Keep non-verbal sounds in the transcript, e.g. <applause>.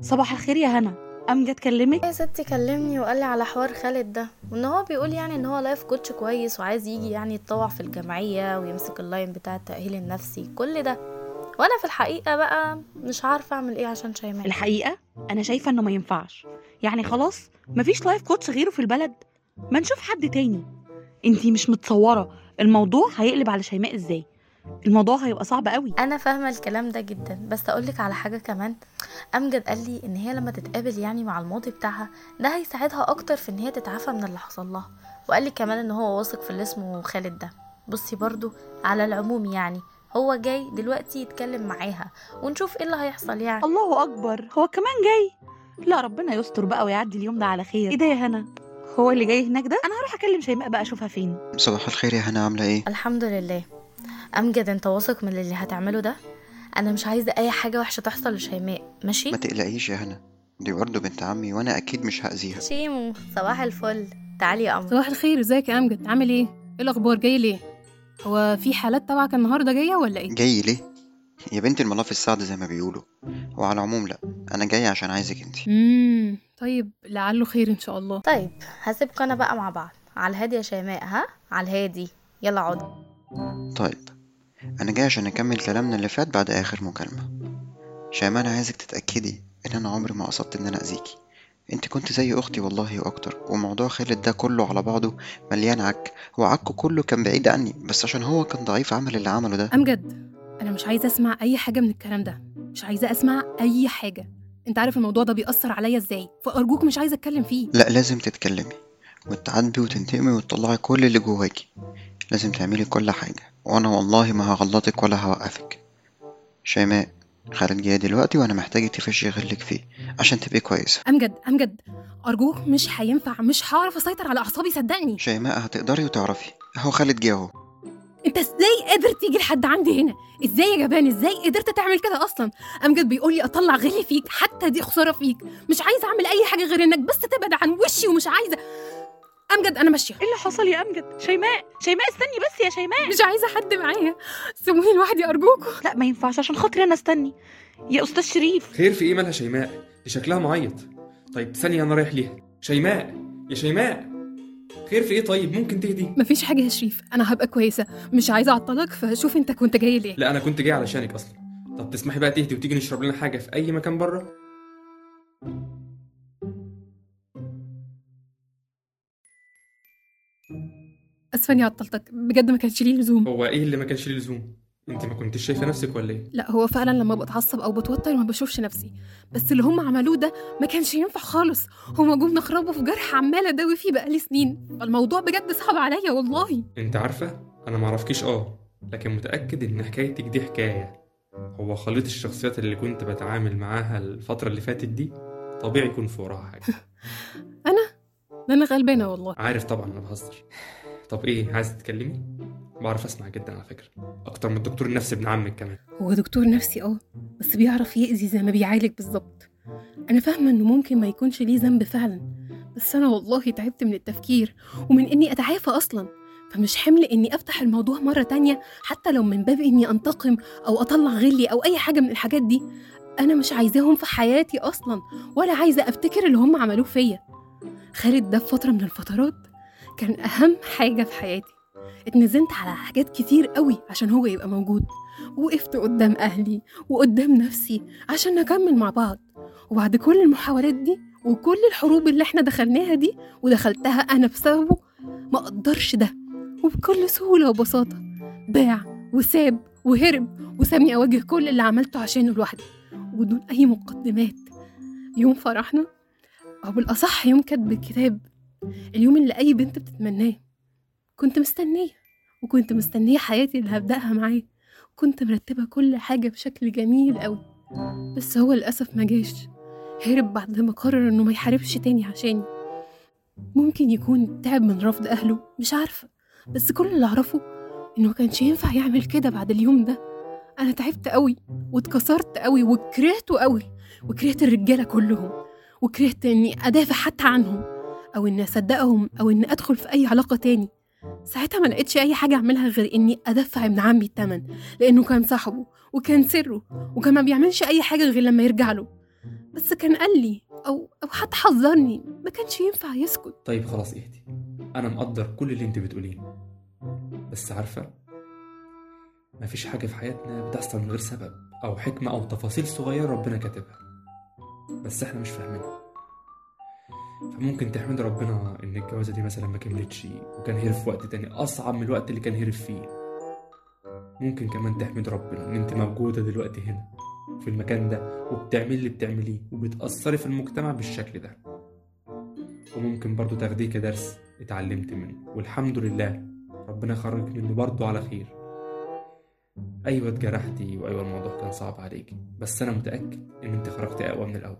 صباح الخير يا هنا. امجد كلمك يا ستي كلمني وقال لي على حوار خالد ده. وإن هو بيقول يعني إن هو life coach كويس وعايز يجي يعني يتطوع في الجمعية ويمسك ال line بتاع التأهيل النفسي كل ده. وأنا في الحقيقة بقى مش عارفة أعمل إيه عشان شيماء الحقيقة أنا شايفة إنه ما ينفعش. يعني خلاص مفيش life coach غيره في البلد. ما نشوف حد تاني. انتي مش متصورة. الموضوع هيقلب على شيماء إزاي؟ الموضوع هيبقى صعب قوي. أنا فاهمة الكلام ده جدا. بس أقولك على حاجة كمان. أمجد قال لي إن هي لما تتقابل يعني مع الماضي بتاعها ده هيساعدها أكتر في إن هي تتعافى من اللي حصل لها. وقال لي كمان إن هو واثق في اللي اسمه خالد ده. بصي برضو على العموم يعني هو جاي دلوقتي يتكلم معاها ونشوف إيه اللي هيحصل يعني. الله أكبر هو كمان جاي. لا ربنا يستر بقى ويعدي اليوم ده على خير. إيه ده يا هنا؟ هو اللي جاي هناك ده؟ أنا هروح أكلم شيماء بقى أشوفها فين. صباح الخير يا هنا عاملة إيه؟ الحمد لله. أمجد أنت واثق من اللي هتعمله ده؟ أنا مش عايزة أي حاجة وحشة تحصل لشيماء ماشي؟ ما تقلقيش يا هنا. دي برضه بنت عمي وأنا أكيد مش هأذيها. شيمو صباح الفل. تعالي يا قمر صباح الخير إزيك يا أمجد؟ عامل إيه؟ إيه الأخبار؟ جاي ليه؟ هو في حالات تبعك النهارده جاية ولا إيه؟ جاي ليه؟ يا بنت الملاف السعد زي ما بيقولوا. وعلى العموم لأ أنا جاي عشان عايزك انت امم طيب لعله خير إن شاء الله. طيب هسيبكم أنا بقى مع بعض. على الهادي يا شيماء ها؟ على الهادي. يلا اقعدي طيب أنا جاي عشان نكمل كلامنا اللي فات بعد آخر مكالمة. شيماء أنا عايزك تتأكدي إن أنا عمري ما قصدت إن أنا أذيكي. أنت كنت زي أختي والله وأكتر وموضوع خالد ده كله على بعضه مليان عك. وعكه كله كان بعيد عني بس عشان هو كان ضعيف عمل اللي عمله ده. أمجد أنا مش عايزة أسمع أي حاجة من الكلام ده. مش عايزة أسمع أي حاجة. انت عارف الموضوع ده بيأثر عليا إزاي؟ فأرجوك مش عايزه أتكلم فيه. لا لازم تتكلمي وتعاتبي وتنتقمي وتطلعي كل اللي جواكي. لازم تعملي كل حاجة. وأنا والله ما هغلطك ولا هوقفك. شيماء جاي دلوقتي وأنا محتاجك تفشي غلك فيه عشان تبقي كويسة. أمجد أمجد. أرجوك مش هينفع مش هعرف أسيطر على أعصابي صدقني. شيماء هتقدري وتعرفي. أهو خالد جه أهو. انت إزاي قادر تيجي لحد عندي هنا؟ إزاي يا جبان؟ إزاي قدرت تعمل كده أصلا؟ امجد بيقول لي اطلع غلي فيك حتى دي خسارة فيك. مش عايزه اعمل اي حاجة غير انك بس تبعد عن وشي ومش عايزة. امجد أنا ماشية. إيه اللي حصل يا امجد شيماء شيماء استني بس يا شيماء. مش عايزة حد معايا. سيبوني لوحدي ارجوكوا لا ما ينفعش عشان خاطري أنا استني. يا أستاذ شريف. خير في إيه مالها شيماء؟ دي شكلها معيط. طيب ثانية أنا رايح ليها. شيماء يا شيماء. خير في إيه طيب؟ ممكن تهدي. مفيش حاجة يا شريف. أنا هبقى كويسة. مش عايزة أعطلك فشوف أنت كنت جاي ليه. لا أنا كنت جاي علشانك أصلا. طب تسمحي بقى تهدي وتيجي نشرب لنا حاجة في أي مكان بره؟ اسفه اني عطلتك. بجد ما كانش ليه لزوم. هو إيه اللي ما كانش ليه لزوم؟ انت ما كنتش شايفة نفسك ولا إيه؟ لا هو فعلا لما بتعصب أو بتوتر ما بشوفش نفسي. بس اللي هم عملوه ده ما كانش ينفع خالص. هما جم نخربوا في جرح عمالة أداوي فيه بقالي سنين. فالموضوع بجد صعب عليا والله. انت عارفة؟ أنا معرفكيش آه. لكن متأكد إن حكايتك دي حكاية. هو خليط الشخصيات اللي كنت بتعامل معاها الفترة اللي فاتت دي طبيعي يكون في وراها حاجة. <laughs> ده أنا غلبانة والله. عارف طبعا أنا بهزر. طب إيه عايزة تتكلمي؟ بعرف أسمع جدا على فكرة أكتر من الدكتور النفسي ابن عمك كمان. هو دكتور نفسي آه بس بيعرف يأذي زي ما بيعالج بالظبط. أنا فاهمة إنه ممكن ما يكونش ليه ذنب فعلا بس أنا والله تعبت من التفكير ومن إني أتعافى أصلا. فمش حمل إني أفتح الموضوع مرة تانية حتى لو من باب إني أنتقم أو أطلع غلي أو أي حاجة من الحاجات دي. أنا مش عايزاهم في حياتي أصلا ولا عايزة أفتكر اللي هم عملوه فيا. خالد ده في فترة من الفترات كان أهم حاجة في حياتي. اتنزلت على حاجات كتير قوي عشان هو يبقى موجود. وقفت قدام أهلي وقدام نفسي عشان نكمل مع بعض. وبعد كل المحاولات دي وكل الحروب اللي إحنا دخلناها دي ودخلتها أنا بسببه ما أقدرش ده. وبكل سهولة وبساطة باع وساب وهرب وسابني أواجه كل اللي عملته عشانه لوحدي. وبدون أي مقدمات. يوم فرحنا أو بالأصح يوم كتب الكتاب اليوم اللي أي بنت بتتمناه. كنت مستنية وكنت مستنية حياتي اللي هبدأها معاه كنت مرتبة كل حاجة بشكل جميل قوي بس هو للأسف ما جاش. هرب بعد ما قرر إنه ما يحاربش تاني عشاني. ممكن يكون تعب من رفض أهله مش عارفة. بس كل اللي أعرفه إنه ما كانش ينفع يعمل كده بعد اليوم ده. أنا تعبت قوي واتكسرت قوي وكرهته قوي وكرهت الرجالة كلهم. وكرهت إني أدافع حتى عنهم. أو إني أصدقهم أو إني أدخل في أي علاقة تاني. ساعتها ما لقيتش أي حاجة أعملها غير إني أدفع ابن عمي التمن لأنه كان صاحبه وكان سره وكان ما بيعملش أي حاجة غير لما يرجع له. بس كان قال لي أو أو حتى حذرني ما كانش ينفع يسكت. طيب خلاص اهدي. أنا مقدر كل اللي انت بتقوليه. بس عارفة مفيش حاجة في حياتنا بتحصل من غير سبب أو حكمة أو تفاصيل صغيرة ربنا كاتبها. بس إحنا مش فاهمينها. فممكن تحمد ربنا إن الجوازة دي مثلا ما كملتش وكان هرب في وقت تاني أصعب من الوقت اللي كان هرب فيه. ممكن كمان تحمد ربنا إن أنت موجودة دلوقتي هنا في المكان ده وبتعملي اللي بتعمليه وبتأثري في المجتمع بالشكل ده. وممكن برضو تاخديه كدرس اتعلمت منه. والحمد لله ربنا خرجك منه برضو على خير. أيوة اتجرحتي وأيوة الموضوع كان صعب عليكي بس أنا متأكد إن أنت خرجتي أقوى من الأول.